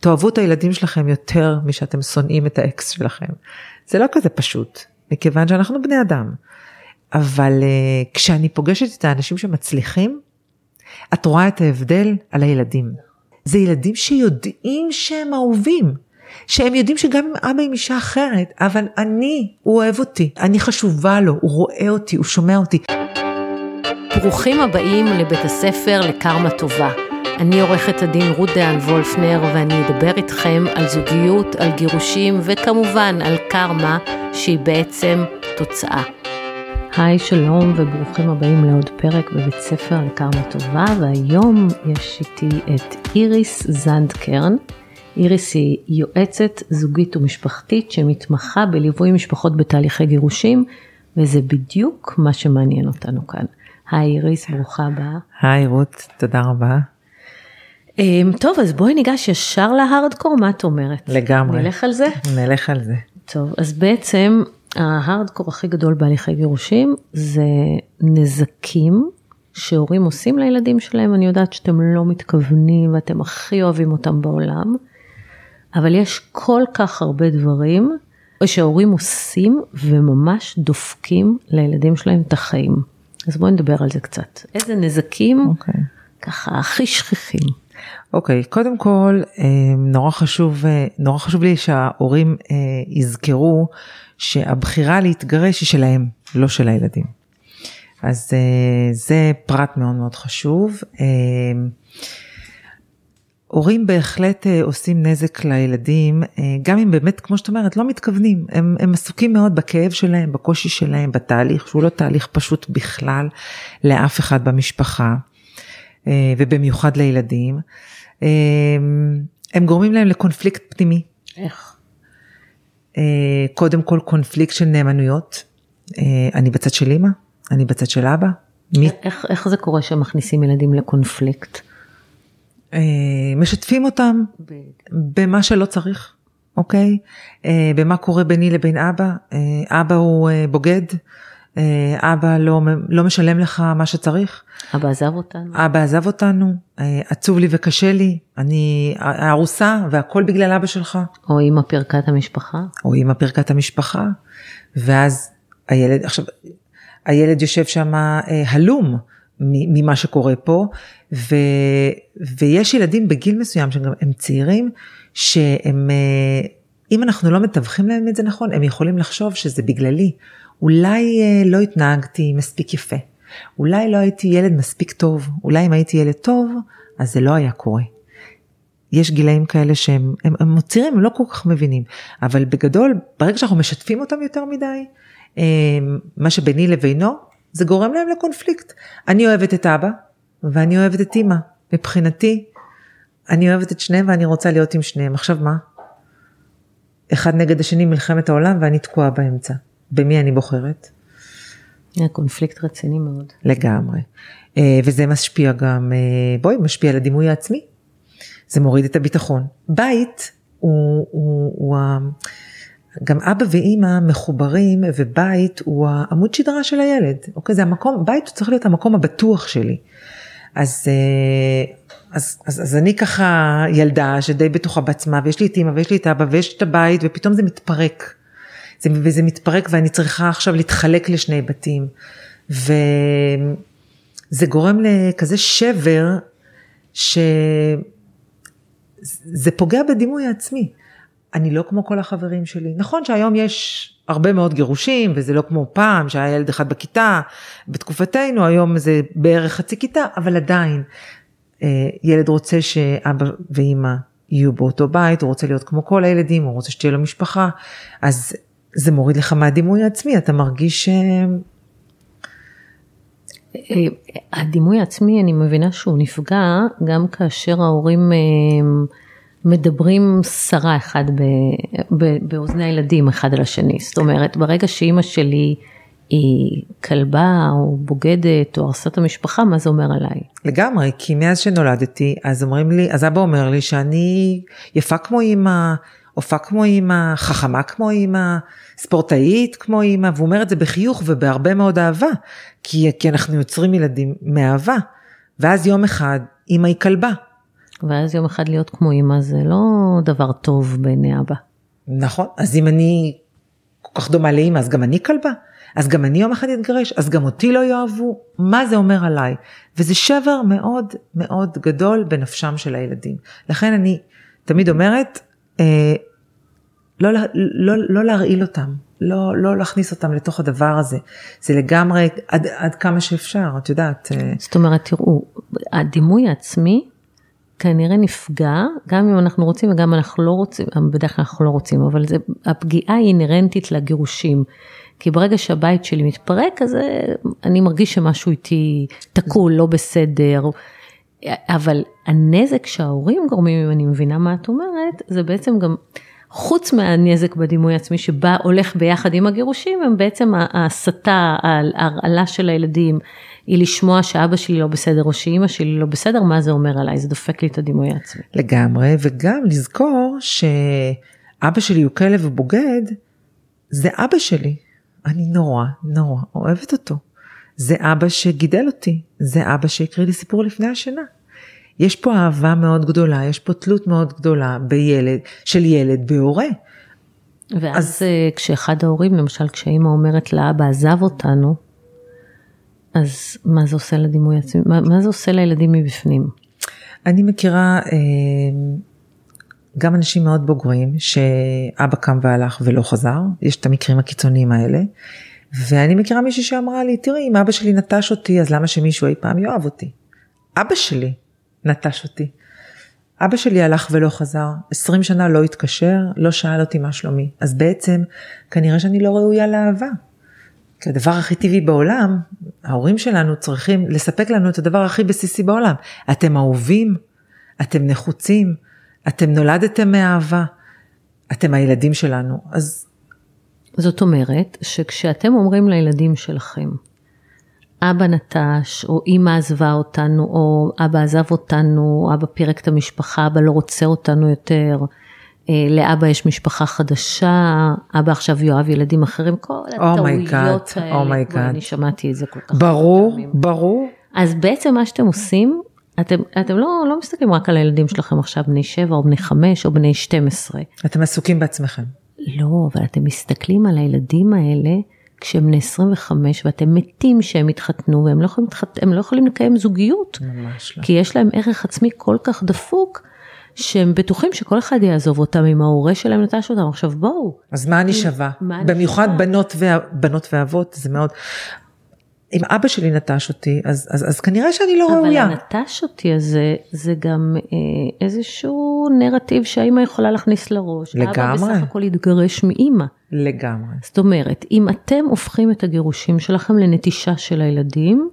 תאהבו את הילדים שלכם יותר משאתם שונאים את האקס שלכם. זה לא כזה פשוט, מכיוון שאנחנו בני אדם. אבל uh, כשאני פוגשת את האנשים שמצליחים, את רואה את ההבדל על הילדים. זה ילדים שיודעים שהם אהובים, שהם יודעים שגם אם אבא עם אישה אחרת, אבל אני, הוא אוהב אותי, אני חשובה לו, הוא רואה אותי, הוא שומע אותי. ברוכים הבאים לבית הספר לקרמה טובה. אני עורכת הדין רות דהן וולפנר ואני אדבר איתכם על זוגיות, על גירושים וכמובן על קרמה שהיא בעצם תוצאה. היי שלום וברוכים הבאים לעוד פרק בבית ספר לקרמה טובה והיום יש איתי את איריס זנד קרן. איריס היא יועצת זוגית ומשפחתית שמתמחה בליווי משפחות בתהליכי גירושים וזה בדיוק מה שמעניין אותנו כאן. היי איריס, ברוכה הבאה. היי רות, תודה רבה. אמ, טוב, אז בואי ניגש ישר להארדקור, מה את אומרת? לגמרי. נלך על זה? נלך על זה. טוב, אז בעצם ההארדקור הכי גדול בהליכי גירושים זה נזקים שהורים עושים לילדים שלהם, אני יודעת שאתם לא מתכוונים ואתם הכי אוהבים אותם בעולם, אבל יש כל כך הרבה דברים שההורים עושים וממש דופקים לילדים שלהם את החיים. אז בואי נדבר על זה קצת. איזה נזקים okay. ככה הכי שכיחים. אוקיי, okay, קודם כל, אה, נורא חשוב, אה, נורא חשוב לי שההורים אה, יזכרו שהבחירה להתגרש היא שלהם, לא של הילדים. אז זה פרט מאוד מאוד חשוב. הורים בהחלט עושים נזק לילדים, גם אם באמת, כמו שאת אומרת, לא מתכוונים. הם, הם עסוקים מאוד בכאב שלהם, בקושי שלהם, בתהליך, שהוא לא תהליך פשוט בכלל לאף אחד במשפחה, ובמיוחד לילדים. אמ, הם גורמים להם לקונפליקט פנימי. איך? אה, קודם כל קונפליקט של נאמנויות. אה, אני בצד של אימא, אני בצד של אבא. מי... איך, איך זה קורה שמכניסים ילדים לקונפליקט? אה, משתפים אותם במה שלא צריך, אוקיי? במה קורה ביני לבין אבא. אבא הוא בוגד, אה, אבא לא, לא משלם לך מה שצריך. אבא עזב אותנו. אבא עזב אותנו, אה, עצוב לי וקשה לי, אני ארוסה והכל בגלל אבא שלך. או אימא פירקה את המשפחה. או אימא פירקה את המשפחה, ואז הילד, עכשיו, הילד יושב שם אה, הלום ממה שקורה פה, ו, ויש ילדים בגיל מסוים שגם הם צעירים, שהם, אם אנחנו לא מתווכים להם את זה נכון, הם יכולים לחשוב שזה בגללי. אולי אה, לא התנהגתי מספיק יפה, אולי לא הייתי ילד מספיק טוב, אולי אם הייתי ילד טוב, אז זה לא היה קורה. יש גילאים כאלה שהם הם, הם מוצרים, הם לא כל כך מבינים, אבל בגדול, ברגע שאנחנו משתפים אותם יותר מדי, אה, מה שביני לבינו, זה גורם להם לקונפליקט. אני אוהבת את אבא, ואני אוהבת את אימא. מבחינתי, אני אוהבת את שניהם ואני רוצה להיות עם שניהם. עכשיו מה? אחד נגד השני מלחמת העולם ואני תקועה באמצע. במי אני בוחרת. קונפליקט רציני מאוד. לגמרי. אה, וזה משפיע גם, אה, בואי, משפיע על הדימוי העצמי. זה מוריד את הביטחון. בית הוא, הוא, הוא גם אבא ואימא מחוברים ובית הוא העמוד שדרה של הילד. אוקיי, זה המקום, בית הוא צריך להיות המקום הבטוח שלי. אז, אה, אז, אז, אז אני ככה ילדה שדי בטוחה בעצמה ויש לי את אימא ויש לי את אבא ויש את הבית ופתאום זה מתפרק. זה, וזה מתפרק ואני צריכה עכשיו להתחלק לשני בתים. וזה גורם לכזה שבר, שזה פוגע בדימוי העצמי. אני לא כמו כל החברים שלי. נכון שהיום יש הרבה מאוד גירושים, וזה לא כמו פעם שהיה ילד אחד בכיתה, בתקופתנו היום זה בערך חצי כיתה, אבל עדיין, אה, ילד רוצה שאבא ואימא יהיו באותו בית, הוא רוצה להיות כמו כל הילדים, הוא רוצה שתהיה לו משפחה, אז זה מוריד לך מהדימוי העצמי, אתה מרגיש. אה, הדימוי העצמי, אני מבינה שהוא נפגע גם כאשר ההורים אה, מדברים סרה אחד באוזני הילדים אחד על השני. זאת אומרת, ברגע שאימא שלי היא כלבה או בוגדת או הרסת המשפחה, מה זה אומר עליי? לגמרי, כי מאז שנולדתי, אז אומרים לי, אז אבא אומר לי שאני יפה כמו אימא, הופעה כמו אימא, חכמה כמו אימא, ספורטאית כמו אימא, והוא אומר את זה בחיוך ובהרבה מאוד אהבה, כי, כי אנחנו יוצרים ילדים מאהבה. ואז יום אחד אימא היא כלבה. ואז יום אחד להיות כמו אימא זה לא דבר טוב בעיני אבא. נכון, אז אם אני כל כך דומה לאימא, אז גם אני כלבה. אז גם אני יום אחד אתגרש, אז גם אותי לא יאהבו, מה זה אומר עליי? וזה שבר מאוד מאוד גדול בנפשם של הילדים. לכן אני תמיד אומרת, לא, לא, לא, לא להרעיל אותם, לא, לא להכניס אותם לתוך הדבר הזה. זה לגמרי עד, עד כמה שאפשר, את יודעת. אה. זאת אומרת, תראו, הדימוי העצמי כנראה נפגע, גם אם אנחנו רוצים וגם אם אנחנו לא רוצים, בדרך כלל אנחנו לא רוצים, אבל זה, הפגיעה היא אינהרנטית לגירושים. כי ברגע שהבית שלי מתפרק, אז אה, אני מרגיש שמשהו איתי תקול, לא בסדר. אבל הנזק שההורים גורמים, אם אני מבינה מה את אומרת, זה בעצם גם, חוץ מהנזק בדימוי עצמי שבא, הולך ביחד עם הגירושים, הם בעצם ההסתה, ההרעלה של הילדים, היא לשמוע שאבא שלי לא בסדר או שאימא שלי לא בסדר, מה זה אומר עליי, זה דופק לי את הדימוי העצמי. לגמרי, וגם לזכור שאבא שלי הוא כלב בוגד, זה אבא שלי. אני נורא נורא אוהבת אותו. זה אבא שגידל אותי, זה אבא שהקריא לי סיפור לפני השינה. יש פה אהבה מאוד גדולה, יש פה תלות מאוד גדולה בילד, של ילד בהורה. ואז אז... אה, כשאחד ההורים, למשל כשאימא אומרת לאבא עזב אותנו, אז מה זה עושה לדימוי עצמי, מה, מה זה עושה לילדים מבפנים? אני מכירה אה, גם אנשים מאוד בוגרים שאבא קם והלך ולא חזר, יש את המקרים הקיצוניים האלה. ואני מכירה מישהי שאמרה לי, תראי, אם אבא שלי נטש אותי, אז למה שמישהו אי פעם יאהב אותי? אבא שלי נטש אותי. אבא שלי הלך ולא חזר, 20 שנה לא התקשר, לא שאל אותי מה שלומי. אז בעצם, כנראה שאני לא ראויה לאהבה. כי הדבר הכי טבעי בעולם, ההורים שלנו צריכים לספק לנו את הדבר הכי בסיסי בעולם. אתם אהובים, אתם נחוצים, אתם נולדתם מאהבה, אתם הילדים שלנו. אז... זאת אומרת, שכשאתם אומרים לילדים שלכם, אבא נטש, או אימא עזבה אותנו, או אבא עזב אותנו, או אבא פירק את המשפחה, אבא לא רוצה אותנו יותר, אה, לאבא יש משפחה חדשה, אבא עכשיו יאהב ילדים אחרים, כל oh הטעויות oh האלה, oh אני שמעתי את זה כל כך. ברור, ברור. אז בעצם מה שאתם עושים, אתם, אתם לא, לא מסתכלים רק על הילדים שלכם עכשיו בני 7 או בני 5 או בני 12. אתם עסוקים בעצמכם. לא, אבל אתם מסתכלים על הילדים האלה כשהם בני 25 ואתם מתים שהם יתחתנו והם לא יכולים, הם לא יכולים לקיים זוגיות. ממש לא. כי יש להם ערך עצמי כל כך דפוק. שהם בטוחים שכל אחד יעזוב אותם אם ההורה שלהם נטש אותם, עכשיו בואו. אז מה אני שווה? מה במיוחד שווה? בנות, וה, בנות ואבות, זה מאוד, אם אבא שלי נטש אותי, אז, אז, אז כנראה שאני לא אבל ראויה. אבל הנטש אותי הזה, זה גם אה, איזשהו נרטיב שהאימא יכולה להכניס לראש. לגמרי. אבא בסך הכל התגרש מאימא. לגמרי. זאת אומרת, אם אתם הופכים את הגירושים שלכם לנטישה של הילדים,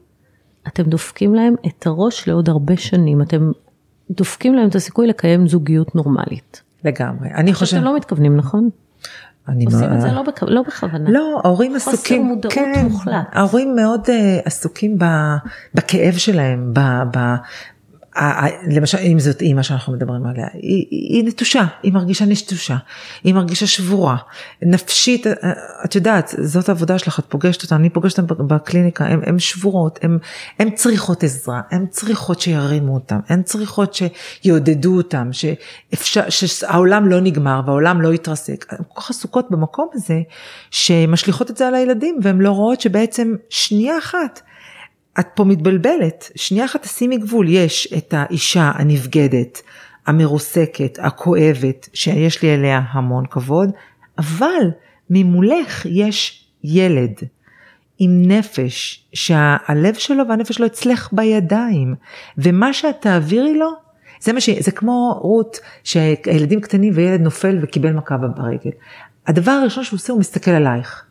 אתם דופקים להם את הראש לעוד הרבה שנים. אתם דופקים להם את הסיכוי לקיים זוגיות נורמלית. לגמרי. אני חושבת... שאתם לא מתכוונים, נכון? אני עושים מה... את זה לא, בכ... לא בכוונה. לא, ההורים עסוקים, חוסר מודעות כן, מוחלט. ההורים מאוד uh, עסוקים ב, בכאב שלהם, ב, ב, למשל אם זאת אימא שאנחנו מדברים עליה, היא, היא נטושה, היא מרגישה נטושה, היא מרגישה שבורה, נפשית, את יודעת, זאת העבודה שלך, את פוגשת אותה, אני פוגשת אותם בקליניקה, הן שבורות, הן צריכות עזרה, הן צריכות שירימו אותן, הן צריכות שיעודדו אותן, שהעולם לא נגמר והעולם לא יתרסק, הן כל כך עסוקות במקום הזה, שמשליכות את זה על הילדים והן לא רואות שבעצם שנייה אחת. את פה מתבלבלת, שנייה אחת תשימי גבול, יש את האישה הנבגדת, המרוסקת, הכואבת, שיש לי אליה המון כבוד, אבל ממולך יש ילד עם נפש, שהלב שלו והנפש שלו אצלך בידיים, ומה שאת תעבירי לו, זה מה ש... זה כמו רות, שהילדים קטנים וילד נופל וקיבל מכה ברגל. הדבר הראשון שהוא עושה הוא מסתכל עלייך.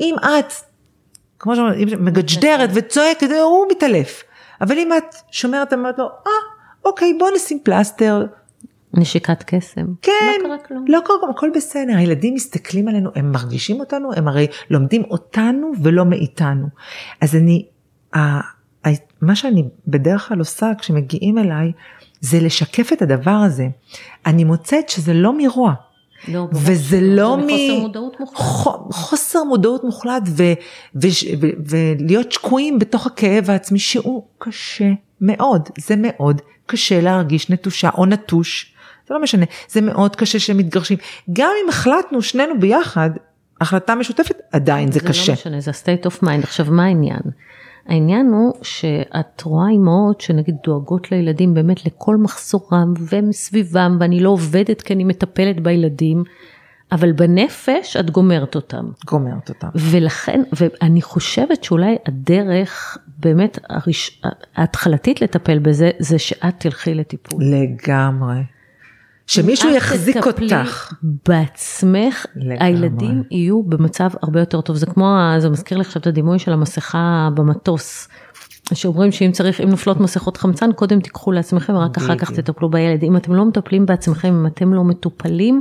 אם את כמו שאומרים, מגג'דרת וצועקת, הוא מתעלף. אבל אם את שומרת, אמרת לו, אה, אוקיי, בוא נשים פלסטר. נשיקת קסם. כן, לא קרה כלום. לא קרה כלום, הכל בסדר. הילדים מסתכלים עלינו, הם מרגישים אותנו, הם הרי לומדים אותנו ולא מאיתנו. אז אני, מה שאני בדרך כלל עושה כשמגיעים אליי, זה לשקף את הדבר הזה. אני מוצאת שזה לא מרוע. לא, וזה לא מ... חוסר מודעות מוחלט. חוסר מודעות מוחלט ו... ו... ו... ולהיות שקועים בתוך הכאב העצמי שהוא קשה מאוד, זה מאוד קשה להרגיש נטושה או נטוש, זה לא משנה, זה מאוד קשה שמתגרשים. גם אם החלטנו שנינו ביחד, החלטה משותפת, עדיין זה, זה קשה. זה לא משנה, זה ה-state of mind. עכשיו, מה העניין? העניין הוא שאת רואה אימהות שנגיד דואגות לילדים באמת לכל מחסורם ומסביבם, ואני לא עובדת כי אני מטפלת בילדים, אבל בנפש את גומרת אותם. גומרת אותם. ולכן, ואני חושבת שאולי הדרך באמת הראש, ההתחלתית לטפל בזה, זה שאת תלכי לטיפול. לגמרי. שמישהו יחזיק אותך. בעצמך, לגמרי. הילדים יהיו במצב הרבה יותר טוב. זה כמו, זה מזכיר לי עכשיו את הדימוי של המסכה במטוס. שאומרים שאם צריך, אם נופלות מסכות חמצן, קודם תיקחו לעצמכם, רק אחר כך. תטפלו בילד. אם אתם לא מטפלים בעצמכם, אם אתם לא מטופלים,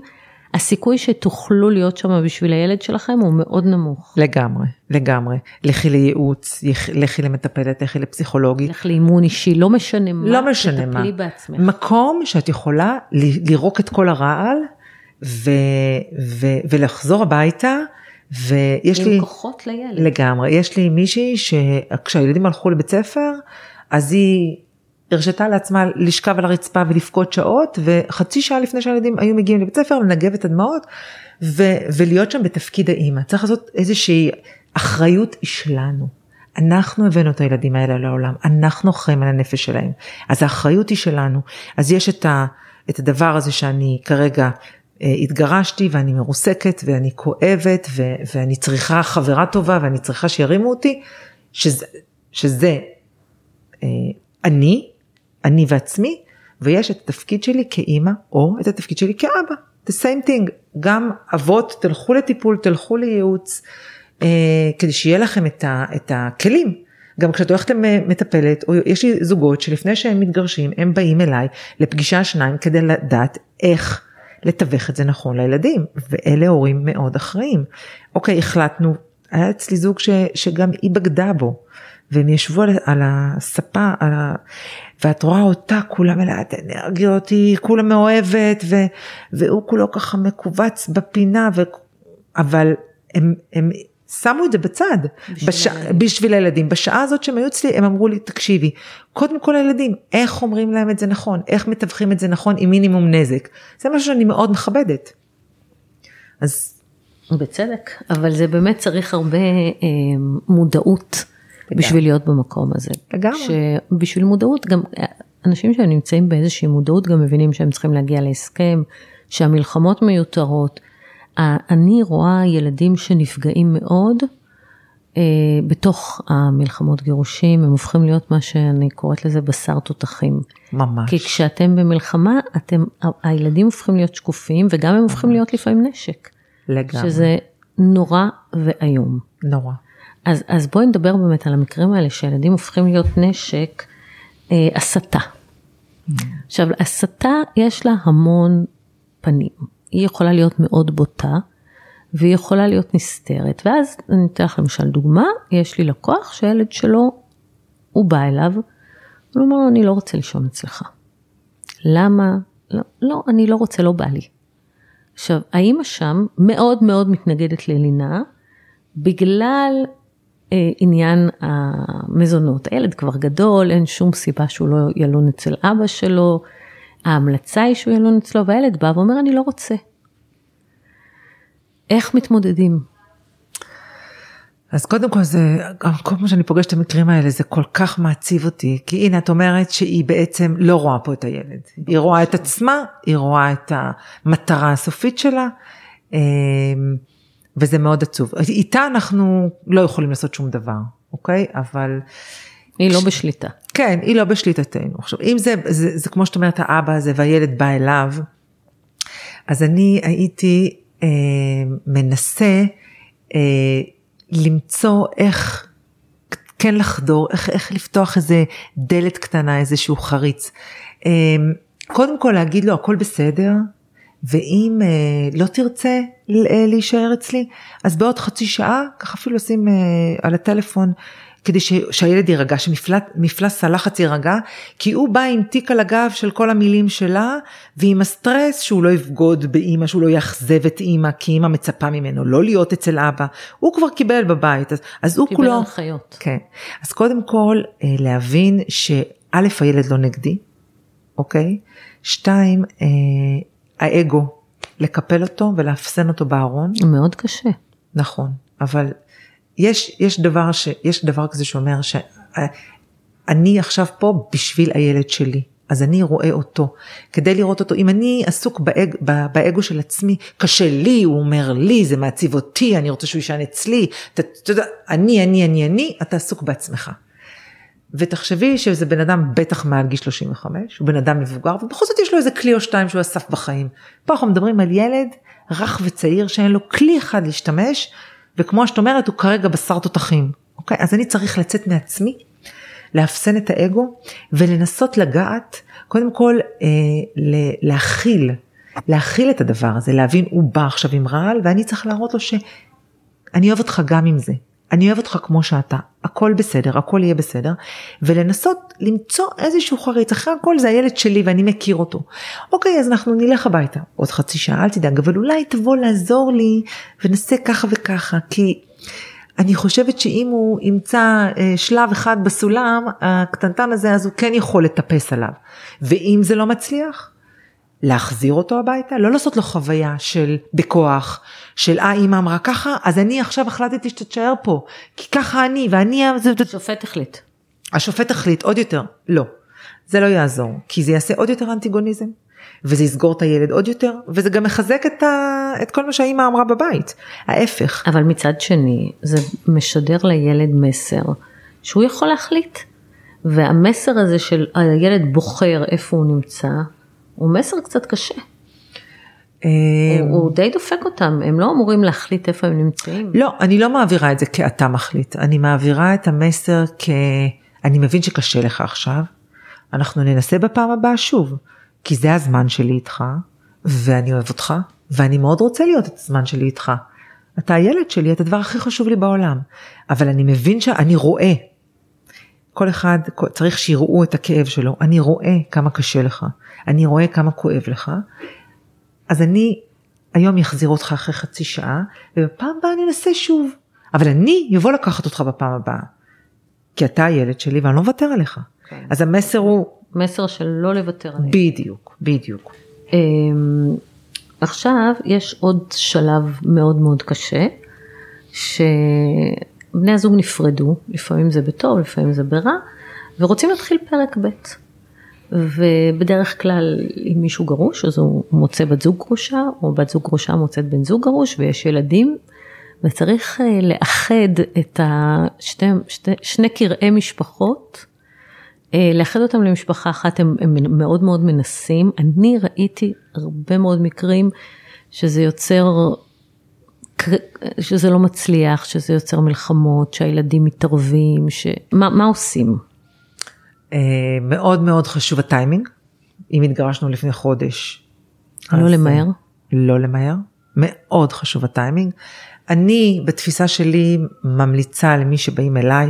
הסיכוי שתוכלו להיות שם בשביל הילד שלכם הוא מאוד נמוך. לגמרי, לגמרי. לכי לייעוץ, לכי למטפלת, לכי לפסיכולוגית. לך לאימון אישי, לא משנה מה, לא משנה מה. תטפלי בעצמך. מקום שאת יכולה לירוק את כל הרעל ו- ו- ולחזור הביתה, ויש עם לי... כוחות לילד. לגמרי. יש לי מישהי שכשהילדים הלכו לבית ספר, אז היא הרשתה לעצמה לשכב על הרצפה ולבכות שעות, וחצי שעה לפני שהילדים היו מגיעים לבית ספר, לנגב את הדמעות, ו- ולהיות שם בתפקיד האימא. צריך לעשות איזושהי אחריות שלנו. אנחנו הבאנו את הילדים האלה לעולם, אנחנו אחראים על הנפש שלהם, אז האחריות היא שלנו. אז יש את, ה, את הדבר הזה שאני כרגע אה, התגרשתי ואני מרוסקת ואני כואבת ו, ואני צריכה חברה טובה ואני צריכה שירימו אותי, שזה, שזה אה, אני, אני ועצמי, ויש את התפקיד שלי כאימא או את התפקיד שלי כאבא. The same thing, גם אבות תלכו לטיפול, תלכו לייעוץ, אה, כדי שיהיה לכם את, ה, את הכלים. גם כשאת הולכת למטפלת, או יש לי זוגות שלפני שהם מתגרשים, הם באים אליי לפגישה שניים כדי לדעת איך לתווך את זה נכון לילדים, ואלה הורים מאוד אחראים. אוקיי, החלטנו, היה אצלי זוג ש, שגם היא בגדה בו, והם ישבו על, על הספה, על ה... ואת רואה אותה כולה מלאת אנרגיות, היא כולה מאוהבת, ו, והוא כולו ככה מכווץ בפינה, ו... אבל הם, הם שמו את זה בצד, בשביל בש... הילדים. בשביל הילדים. בשעה הזאת שהם היו אצלי, הם אמרו לי, תקשיבי, קודם כל הילדים, איך אומרים להם את זה נכון, איך מתווכים את זה נכון עם מינימום נזק. זה משהו שאני מאוד מכבדת. אז בצדק, אבל זה באמת צריך הרבה אה, מודעות בשביל להיות במקום הזה. לגמרי. שבשביל מודעות גם אה, אנשים שנמצאים באיזושהי מודעות גם מבינים שהם צריכים להגיע להסכם, שהמלחמות מיותרות. אני רואה ילדים שנפגעים מאוד אה, בתוך המלחמות גירושים, הם הופכים להיות מה שאני קוראת לזה בשר תותחים. ממש. כי כשאתם במלחמה, אתם, הילדים הופכים להיות שקופים וגם הם הופכים להיות לפעמים נשק. לגמרי. שזה נורא ואיום. נורא. אז, אז בואי נדבר באמת על המקרים האלה שהילדים הופכים להיות נשק, אה, הסתה. עכשיו, הסתה יש לה המון פנים. היא יכולה להיות מאוד בוטה, והיא יכולה להיות נסתרת. ואז אני אתן לך למשל דוגמה, יש לי לקוח שהילד שלו, הוא בא אליו, הוא אומר לו, אני לא רוצה לישון אצלך. למה? לא, לא, אני לא רוצה, לא בא לי. עכשיו, האימא שם מאוד מאוד מתנגדת ללינה, בגלל עניין המזונות. הילד כבר גדול, אין שום סיבה שהוא לא ילון אצל אבא שלו, ההמלצה היא שהוא ילון אצלו, והילד בא ואומר, אני לא רוצה. איך מתמודדים? אז קודם כל זה, כל פעם שאני פוגשת את המקרים האלה זה כל כך מעציב אותי, כי הנה את אומרת שהיא בעצם לא רואה פה את הילד, היא רואה את עצמה, היא רואה את המטרה הסופית שלה, אמ, וזה מאוד עצוב. איתה אנחנו לא יכולים לעשות שום דבר, אוקיי? אבל היא לא בשליטה. כן, היא לא בשליטתנו. עכשיו, אם זה, זה, זה כמו שאת אומרת, האבא הזה והילד בא אליו, אז אני הייתי אה, מנסה אה, למצוא איך כן לחדור, איך, איך לפתוח איזה דלת קטנה, איזשהו חריץ. אה, קודם כל להגיד לו הכל בסדר, ואם אה, לא תרצה להישאר אצלי, אז בעוד חצי שעה, ככה אפילו לשים אה, על הטלפון, כדי ש- שהילד יירגע, שמפלס הלחץ יירגע, כי הוא בא עם תיק על הגב של כל המילים שלה, ועם הסטרס שהוא לא יבגוד באימא, שהוא לא יאכזב את אימא, כי אימא מצפה ממנו לא להיות אצל אבא, הוא כבר קיבל בבית, אז, אז הוא קיבל כולו... הנחיות. כן, אז קודם כל אה, להבין א', הילד לא נגדי, אוקיי? שתיים, אה, האגו, לקפל אותו ולאפסן אותו בארון. מאוד קשה. נכון, אבל יש, יש, דבר, ש, יש דבר כזה שאומר שאני עכשיו פה בשביל הילד שלי. אז אני רואה אותו. כדי לראות אותו, אם אני עסוק באג, באגו של עצמי, קשה לי, הוא אומר לי, זה מעציב אותי, אני רוצה שהוא יישן אצלי, אתה, אתה יודע, אני, אני, אני, אני, אתה עסוק בעצמך. ותחשבי שזה בן אדם בטח מעל גיל 35, הוא בן אדם מבוגר, ובכל זאת יש לו איזה כלי או שתיים שהוא אסף בחיים. פה אנחנו מדברים על ילד רך וצעיר שאין לו כלי אחד להשתמש, וכמו שאת אומרת, הוא כרגע בשר תותחים. אוקיי? אז אני צריך לצאת מעצמי, לאפסן את האגו, ולנסות לגעת, קודם כל אה, להכיל, להכיל את הדבר הזה, להבין, הוא בא עכשיו עם רעל, ואני צריך להראות לו שאני אוהב אותך גם עם זה. אני אוהב אותך כמו שאתה, הכל בסדר, הכל יהיה בסדר, ולנסות למצוא איזשהו חריץ, אחרי הכל זה הילד שלי ואני מכיר אותו. אוקיי, אז אנחנו נלך הביתה, עוד חצי שעה, אל תדאג, אבל אולי תבוא לעזור לי ונעשה ככה וככה, כי אני חושבת שאם הוא ימצא אה, שלב אחד בסולם, הקטנטן הזה, אז הוא כן יכול לטפס עליו. ואם זה לא מצליח, להחזיר אותו הביתה, לא לעשות לו חוויה של בכוח, של אה אימא אמרה ככה, אז אני עכשיו החלטתי שאתה תשאר פה, כי ככה אני ואני... השופט החליט. השופט החליט, עוד יותר, לא. זה לא יעזור, כי זה יעשה עוד יותר אנטיגוניזם, וזה יסגור את הילד עוד יותר, וזה גם מחזק את, ה... את כל מה שהאימא אמרה בבית, ההפך. אבל מצד שני, זה משדר לילד מסר שהוא יכול להחליט. והמסר הזה של הילד בוחר איפה הוא נמצא, הוא מסר קצת קשה. אמ, הוא די דופק אותם, הם לא אמורים להחליט איפה הם נמצאים. לא, אני לא מעבירה את זה כאתה מחליט, אני מעבירה את המסר כ... אני מבין שקשה לך עכשיו, אנחנו ננסה בפעם הבאה שוב, כי זה הזמן שלי איתך, ואני אוהב אותך, ואני מאוד רוצה להיות את הזמן שלי איתך. אתה הילד שלי, אתה הדבר הכי חשוב לי בעולם, אבל אני מבין שאני רואה כל אחד צריך שיראו את הכאב שלו, אני רואה כמה קשה לך, אני רואה כמה כואב לך, אז אני היום אחזיר אותך אחרי חצי שעה, ובפעם הבאה אני אנסה שוב, אבל אני אבוא לקחת אותך בפעם הבאה, כי אתה הילד שלי ואני לא מוותר עליך. כן. אז המסר הוא... מסר של לא לוותר עליך. בדיוק, בדיוק. אמ, עכשיו יש עוד שלב מאוד מאוד קשה, ש... בני הזוג נפרדו, לפעמים זה בטוב, לפעמים זה ברע, ורוצים להתחיל פרק ב'. ובדרך כלל אם מישהו גרוש אז הוא מוצא בת זוג גרושה או בת זוג גרושה מוצאת בן זוג גרוש ויש ילדים וצריך אה, לאחד את השתי, שתי, שני קרעי משפחות, אה, לאחד אותם למשפחה אחת הם, הם מאוד מאוד מנסים, אני ראיתי הרבה מאוד מקרים שזה יוצר שזה לא מצליח, שזה יוצר מלחמות, שהילדים מתערבים, ש... מה, מה עושים? אה, מאוד מאוד חשוב הטיימינג. אם התגרשנו לפני חודש. לא למהר? לא למהר. מאוד חשוב הטיימינג. אני בתפיסה שלי ממליצה למי שבאים אליי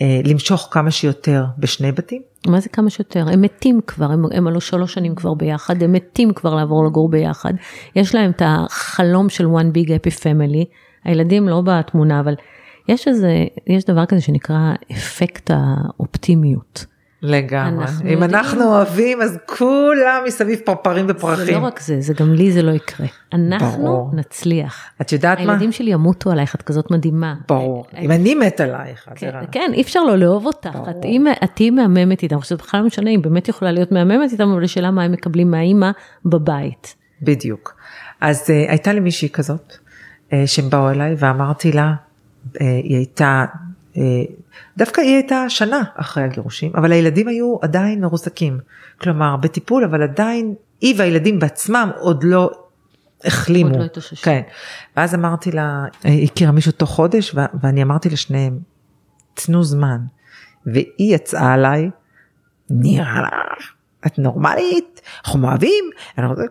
אה, למשוך כמה שיותר בשני בתים. מה זה כמה שיותר? הם מתים כבר, הם, הם עלו שלוש שנים כבר ביחד, הם מתים כבר לעבור לגור ביחד. יש להם את החלום של one big happy family, הילדים לא בתמונה, אבל יש איזה, יש דבר כזה שנקרא אפקט האופטימיות. לגמרי. אנחנו אם יודעים... אנחנו אוהבים, אז כולם מסביב פרפרים ופרחים. זה לא רק זה, זה גם לי זה לא יקרה. אנחנו ברור. נצליח. את יודעת הילדים מה? הילדים שלי ימותו עלייך, את כזאת מדהימה. ברור. I... אם אני מת עלייך, כן, כן, אי אפשר לא לאהוב אותך. את תהיי מהממת איתם. עכשיו, בכלל לא משנה אם באמת יכולה להיות מהממת איתם, אבל השאלה מה הם מקבלים מהאימא בבית. בדיוק. אז uh, הייתה לי מישהי כזאת, uh, שהם באו אליי ואמרתי לה, uh, היא הייתה אה, דווקא היא הייתה שנה אחרי הגירושים, אבל הילדים היו עדיין מרוסקים. כלומר, בטיפול, אבל עדיין היא והילדים בעצמם עוד לא החלימו. עוד לא התאוששו. כן. ואז אמרתי לה, היא הכירה מישהו תוך חודש, ואני אמרתי לשניהם, תנו זמן. והיא יצאה עליי, נראה לך, את נורמלית, אנחנו אוהבים,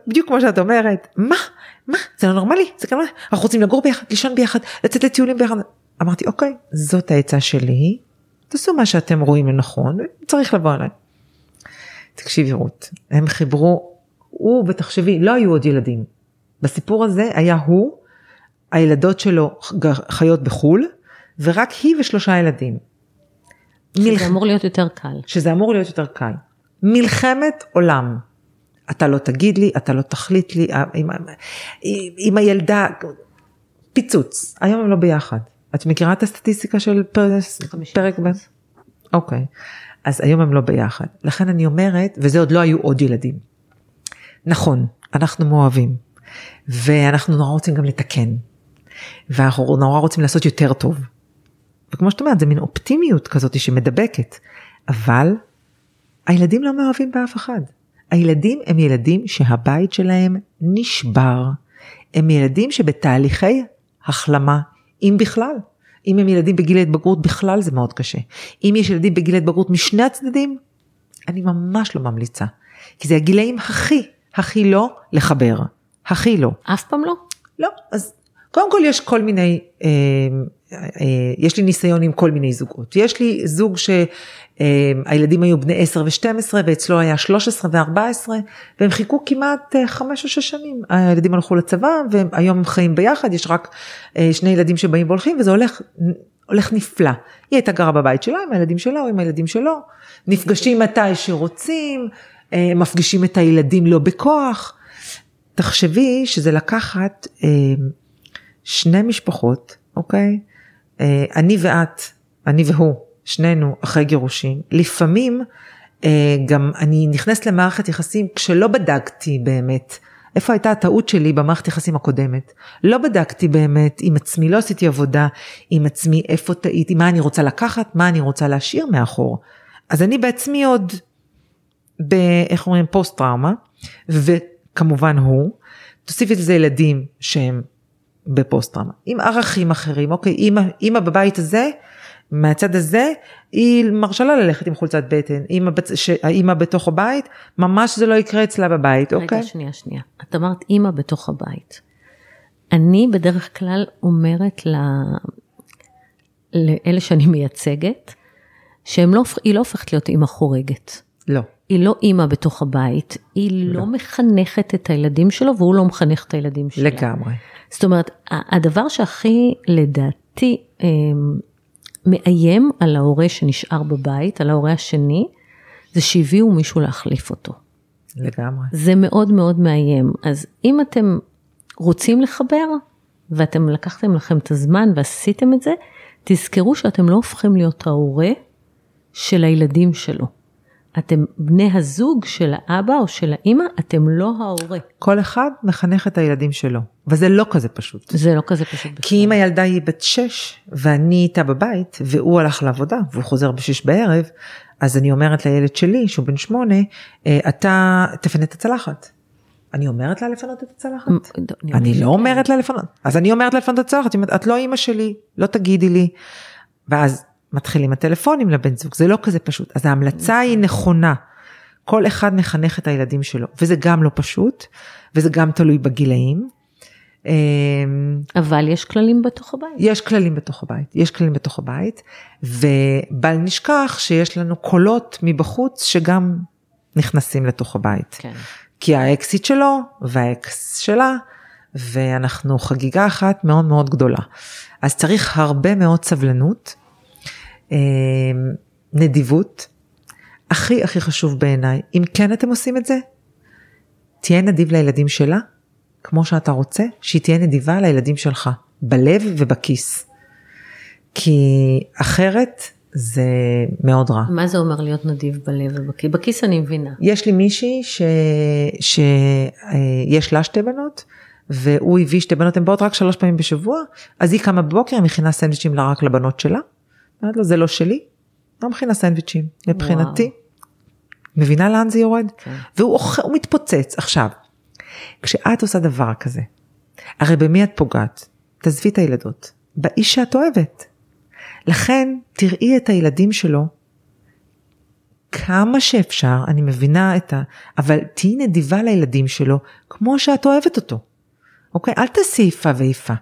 בדיוק כמו שאת אומרת, מה, מה, זה לא נורמלי, זה כנראה, אנחנו רוצים לגור ביחד, לישון ביחד, לצאת לטיולים ביחד. אמרתי, אוקיי, זאת העצה שלי, תעשו מה שאתם רואים לנכון, צריך לבוא אליי. תקשיבי רות, הם חיברו, הוא ותחשבי, לא היו עוד ילדים. בסיפור הזה היה הוא, הילדות שלו חיות בחו"ל, ורק היא ושלושה ילדים. שזה אמור להיות יותר קל. שזה אמור להיות יותר קל. מלחמת עולם. אתה לא תגיד לי, אתה לא תחליט לי, עם, עם הילדה, פיצוץ, היום הם לא ביחד. את מכירה את הסטטיסטיקה של פרס, פרק ב'? אוקיי, אז היום הם לא ביחד. לכן אני אומרת, וזה עוד לא היו עוד ילדים. נכון, אנחנו מאוהבים, ואנחנו נורא רוצים גם לתקן, ואנחנו נורא רוצים לעשות יותר טוב. וכמו שאת אומרת, זה מין אופטימיות כזאת שמדבקת, אבל הילדים לא מאוהבים באף אחד. הילדים הם ילדים שהבית שלהם נשבר. הם ילדים שבתהליכי החלמה, אם בכלל. אם הם ילדים בגיל ההתבגרות בכלל זה מאוד קשה. אם יש ילדים בגיל ההתבגרות משני הצדדים, אני ממש לא ממליצה. כי זה הגילאים הכי, הכי לא לחבר. הכי לא. אף פעם לא? לא. אז קודם כל יש כל מיני, אה, אה, יש לי ניסיון עם כל מיני זוגות. יש לי זוג שהילדים היו בני 10 ו-12 ואצלו היה 13 ו-14 והם חיכו כמעט 5 או 6 שנים. הילדים הלכו לצבא והיום הם חיים ביחד, יש רק שני ילדים שבאים והולכים וזה הולך, הולך נפלא. היא הייתה גרה בבית שלה עם הילדים שלה או עם הילדים שלו, נפגשים מתי שרוצים, מפגישים את הילדים לא בכוח. תחשבי שזה לקחת שני משפחות, אוקיי? אני ואת, אני והוא, שנינו אחרי גירושים, לפעמים גם אני נכנסת למערכת יחסים כשלא בדקתי באמת. איפה הייתה הטעות שלי במערכת יחסים הקודמת? לא בדקתי באמת עם עצמי, לא עשיתי עבודה עם עצמי, איפה טעיתי, מה אני רוצה לקחת, מה אני רוצה להשאיר מאחור. אז אני בעצמי עוד, ב, איך אומרים, פוסט טראומה, וכמובן הוא, תוסיפי לזה ילדים שהם בפוסט טראומה, עם ערכים אחרים, אוקיי, אימא, אימא בבית הזה, מהצד הזה, היא מרשה לה ללכת עם חולצת בטן, אימא, האימא בתוך הבית, ממש זה לא יקרה אצלה בבית, רגע, אוקיי? רגע, שנייה, שנייה. את אמרת אימא בתוך הבית. אני בדרך כלל אומרת ל... לאלה שאני מייצגת, שהיא לא, לא הופכת להיות אימא חורגת. לא. היא לא אימא בתוך הבית, היא לא. לא מחנכת את הילדים שלו והוא לא מחנך את הילדים שלו. לגמרי. זאת אומרת, הדבר שהכי לדעתי מאיים על ההורה שנשאר בבית, על ההורה השני, זה שהביאו מישהו להחליף אותו. לגמרי. זה מאוד מאוד מאיים. אז אם אתם רוצים לחבר, ואתם לקחתם לכם את הזמן ועשיתם את זה, תזכרו שאתם לא הופכים להיות ההורה של הילדים שלו. אתם בני הזוג של האבא או של האימא, אתם לא ההורה. כל אחד מחנך את הילדים שלו, וזה לא כזה פשוט. זה לא כזה פשוט בכלל. כי אם הילדה היא בת 6 ואני איתה בבית והוא הלך לעבודה והוא חוזר ב-6 בערב, אז אני אומרת לילד שלי שהוא בן 8, אתה תפנה את הצלחת. אני אומרת לה לפנות את הצלחת? אני לא אומרת לה לפנות. אז אני אומרת לה לפנות את הצלחת, את לא אימא שלי, לא תגידי לי. ואז מתחילים הטלפונים לבן זוג, זה לא כזה פשוט. אז ההמלצה היא נכונה. כל אחד מחנך את הילדים שלו, וזה גם לא פשוט, וזה גם תלוי בגילאים. אבל יש כללים בתוך הבית. יש כללים בתוך הבית, יש כללים בתוך הבית, ובל נשכח שיש לנו קולות מבחוץ שגם נכנסים לתוך הבית. כן. כי האקסיט שלו והאקס שלה, ואנחנו חגיגה אחת מאוד מאוד גדולה. אז צריך הרבה מאוד סבלנות. נדיבות, הכי הכי חשוב בעיניי, אם כן אתם עושים את זה, תהיה נדיב לילדים שלה, כמו שאתה רוצה, שהיא תהיה נדיבה לילדים שלך, בלב ובכיס. כי אחרת זה מאוד רע. מה זה אומר להיות נדיב בלב ובכיס? בכיס אני מבינה. יש לי מישהי שיש לה שתי בנות, והוא הביא שתי בנות, הן באות רק שלוש פעמים בשבוע, אז היא קמה בבוקר, היא מכינה סנדוויצ'ים רק לבנות שלה. אומרת לו, זה לא שלי, לא מכינה סנדוויצ'ים. מבחינתי, מבינה לאן זה יורד? כן. והוא הוא מתפוצץ. עכשיו, כשאת עושה דבר כזה, הרי במי את פוגעת? תעזבי את הילדות, באיש שאת אוהבת. לכן, תראי את הילדים שלו כמה שאפשר, אני מבינה את ה... אבל תהיי נדיבה לילדים שלו כמו שאת אוהבת אותו. אוקיי? אל תעשי איפה ואיפה.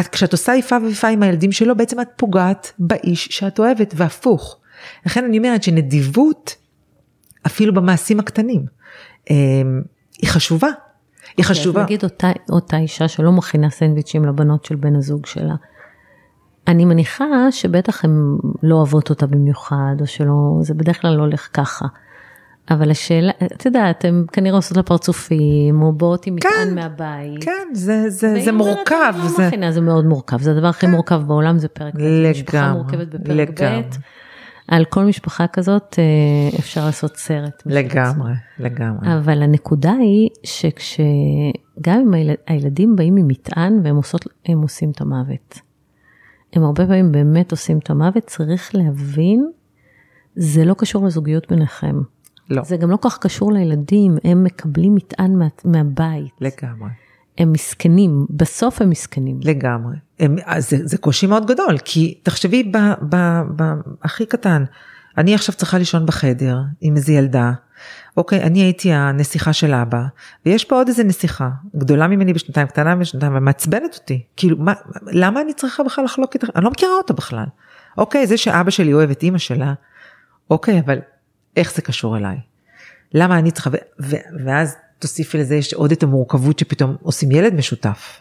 את, כשאת עושה איפה ואיפה עם הילדים שלו, בעצם את פוגעת באיש שאת אוהבת, והפוך. לכן אני אומרת שנדיבות, אפילו במעשים הקטנים, אמ, היא חשובה. היא חשובה. אז נגיד אותה, אותה אישה שלא מכינה סנדוויצ'ים לבנות של בן הזוג שלה, אני מניחה שבטח הן לא אוהבות אותה במיוחד, או שלא, זה בדרך כלל לא הולך ככה. אבל השאלה, את יודעת, הן כנראה עושות לה פרצופים, או באות עם מטען כן, מהבית. כן, זה, זה, זה מורכב. לא זה... מכינה, זה מאוד מורכב, זה הדבר הכי מורכב בעולם, זה פרק ב', משפחה מורכבת בפרק. ב'. על כל משפחה כזאת אה, אפשר לעשות סרט. לגמרי, לגמרי. אבל הנקודה היא שכשגם אם היל- הילדים באים עם מטען והם עושות, הם עושים את המוות. הם הרבה פעמים באמת עושים את המוות, צריך להבין, זה לא קשור לזוגיות ביניכם. לא, זה גם לא כל כך קשור לילדים, הם מקבלים מטען מה, מהבית. לגמרי. הם מסכנים, בסוף הם מסכנים. לגמרי. הם, אז זה, זה קושי מאוד גדול, כי תחשבי ב, ב, ב, הכי קטן, אני עכשיו צריכה לישון בחדר עם איזה ילדה, אוקיי, אני הייתי הנסיכה של אבא, ויש פה עוד איזה נסיכה, גדולה ממני בשנתיים, קטנה בשנתיים, ומעצבנת אותי. כאילו, מה, למה אני צריכה בכלל לחלוק איתך? אני לא מכירה אותה בכלל. אוקיי, זה שאבא שלי אוהב את אימא שלה, אוקיי, אבל איך זה קשור אליי? למה אני צריכה, ו, ואז תוסיפי לזה, יש עוד את המורכבות שפתאום עושים ילד משותף.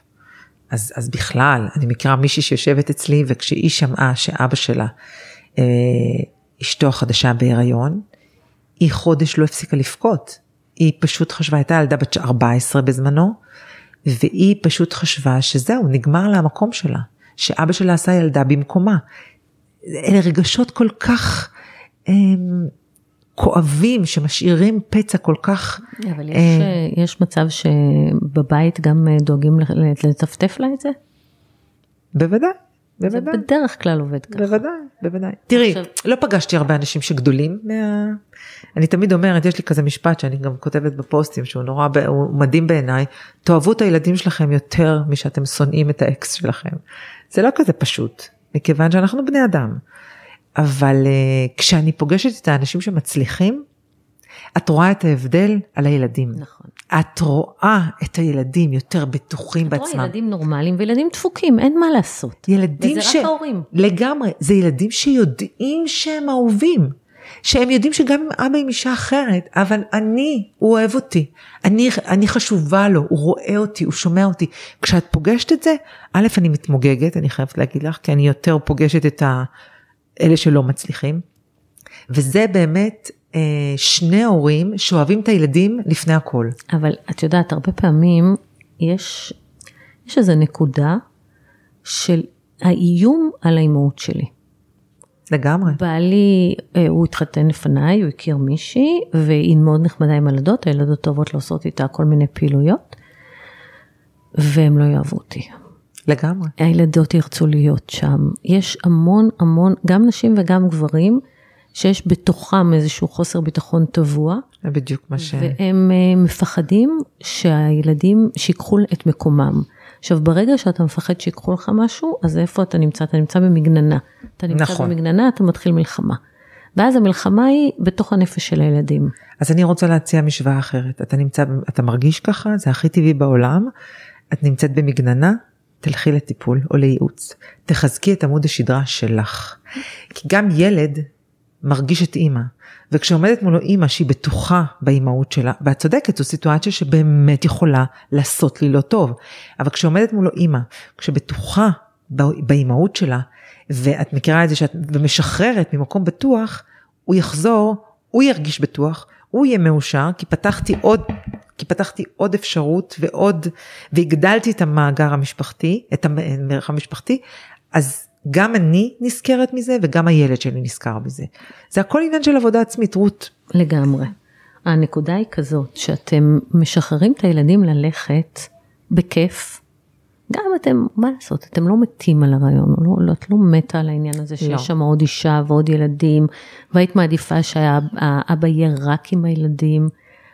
אז, אז בכלל, אני מכירה מישהי שיושבת אצלי, וכשהיא שמעה שאבא שלה, אה, אשתו החדשה בהיריון, היא חודש לא הפסיקה לבכות. היא פשוט חשבה, הייתה ילדה בת 14 בזמנו, והיא פשוט חשבה שזהו, נגמר לה המקום שלה, שאבא שלה עשה ילדה במקומה. אלה רגשות כל כך אה, כואבים, שמשאירים פצע כל כך... אבל יש, אה, יש מצב שבבית גם אה, דואגים לטפטף לה את זה? בוודאי, זה בוודאי. בדרך כלל עובד ככה. בוודאי, בוודאי. תראי, עכשיו- לא פגשתי הרבה אנשים שגדולים מה... אני תמיד אומרת, יש לי כזה משפט שאני גם כותבת בפוסטים, שהוא נורא, ב- הוא מדהים בעיניי, תאהבו את הילדים שלכם יותר משאתם שונאים את האקס שלכם. זה לא כזה פשוט, מכיוון שאנחנו בני אדם. אבל uh, כשאני פוגשת את האנשים שמצליחים, את רואה את ההבדל על הילדים. נכון. את רואה את הילדים יותר בטוחים את רואה בעצמם. ילדים נורמליים וילדים דפוקים, אין מה לעשות. ילדים וזה ש... רק ההורים. לגמרי, זה ילדים שיודעים שהם אהובים. שהם יודעים שגם אם אבא עם אישה אחרת, אבל אני, הוא אוהב אותי. אני, אני חשובה לו, הוא רואה אותי, הוא שומע אותי. כשאת פוגשת את זה, א', אני מתמוגגת, אני חייבת להגיד לך, כי אני יותר פוגשת את ה... אלה שלא מצליחים. וזה באמת אה, שני הורים שאוהבים את הילדים לפני הכל. אבל את יודעת, הרבה פעמים יש, יש איזו נקודה של האיום על האימהות שלי. לגמרי. בעלי, אה, הוא התחתן לפניי, הוא הכיר מישהי, והיא מאוד נחמדה עם הילדות, הילדות טובות לעשות איתה כל מיני פעילויות, והם לא יאהבו אותי. לגמרי. הילדות ירצו להיות שם. יש המון המון, גם נשים וגם גברים, שיש בתוכם איזשהו חוסר ביטחון טבוע, זה בדיוק מה ש... והם אה, מפחדים שהילדים שיקחו את מקומם. עכשיו, ברגע שאתה מפחד שיקחו לך משהו, אז איפה אתה נמצא? אתה נמצא במגננה. אתה נמצא נכון. במגננה, אתה מתחיל מלחמה. ואז המלחמה היא בתוך הנפש של הילדים. אז אני רוצה להציע משוואה אחרת. אתה נמצא, אתה מרגיש ככה, זה הכי טבעי בעולם. את נמצאת במגננה, תלכי לטיפול או לייעוץ. תחזקי את עמוד השדרה שלך. כי גם ילד מרגיש את אימא, וכשעומדת מולו אימא שהיא בטוחה באימהות שלה, ואת צודקת, זו סיטואציה שבאמת יכולה לעשות לי לא טוב, אבל כשעומדת מולו אימא, כשבטוחה בא- באימהות שלה, ואת מכירה את זה שאת ומשחררת ממקום בטוח, הוא יחזור, הוא ירגיש בטוח, הוא יהיה מאושר, כי פתחתי עוד, כי פתחתי עוד אפשרות ועוד, והגדלתי את המאגר המשפחתי, את המערך המשפחתי, אז גם אני נזכרת מזה וגם הילד שלי נזכר בזה. זה הכל עניין של עבודה עצמית, רות. לגמרי. הנקודה היא כזאת, שאתם משחררים את הילדים ללכת בכיף, גם אתם, מה לעשות, אתם לא מתים על הרעיון, לא, לא, את לא מתה על העניין הזה שיש לא. שם עוד אישה ועוד ילדים, והיית מעדיפה שהאבא יהיה רק עם הילדים,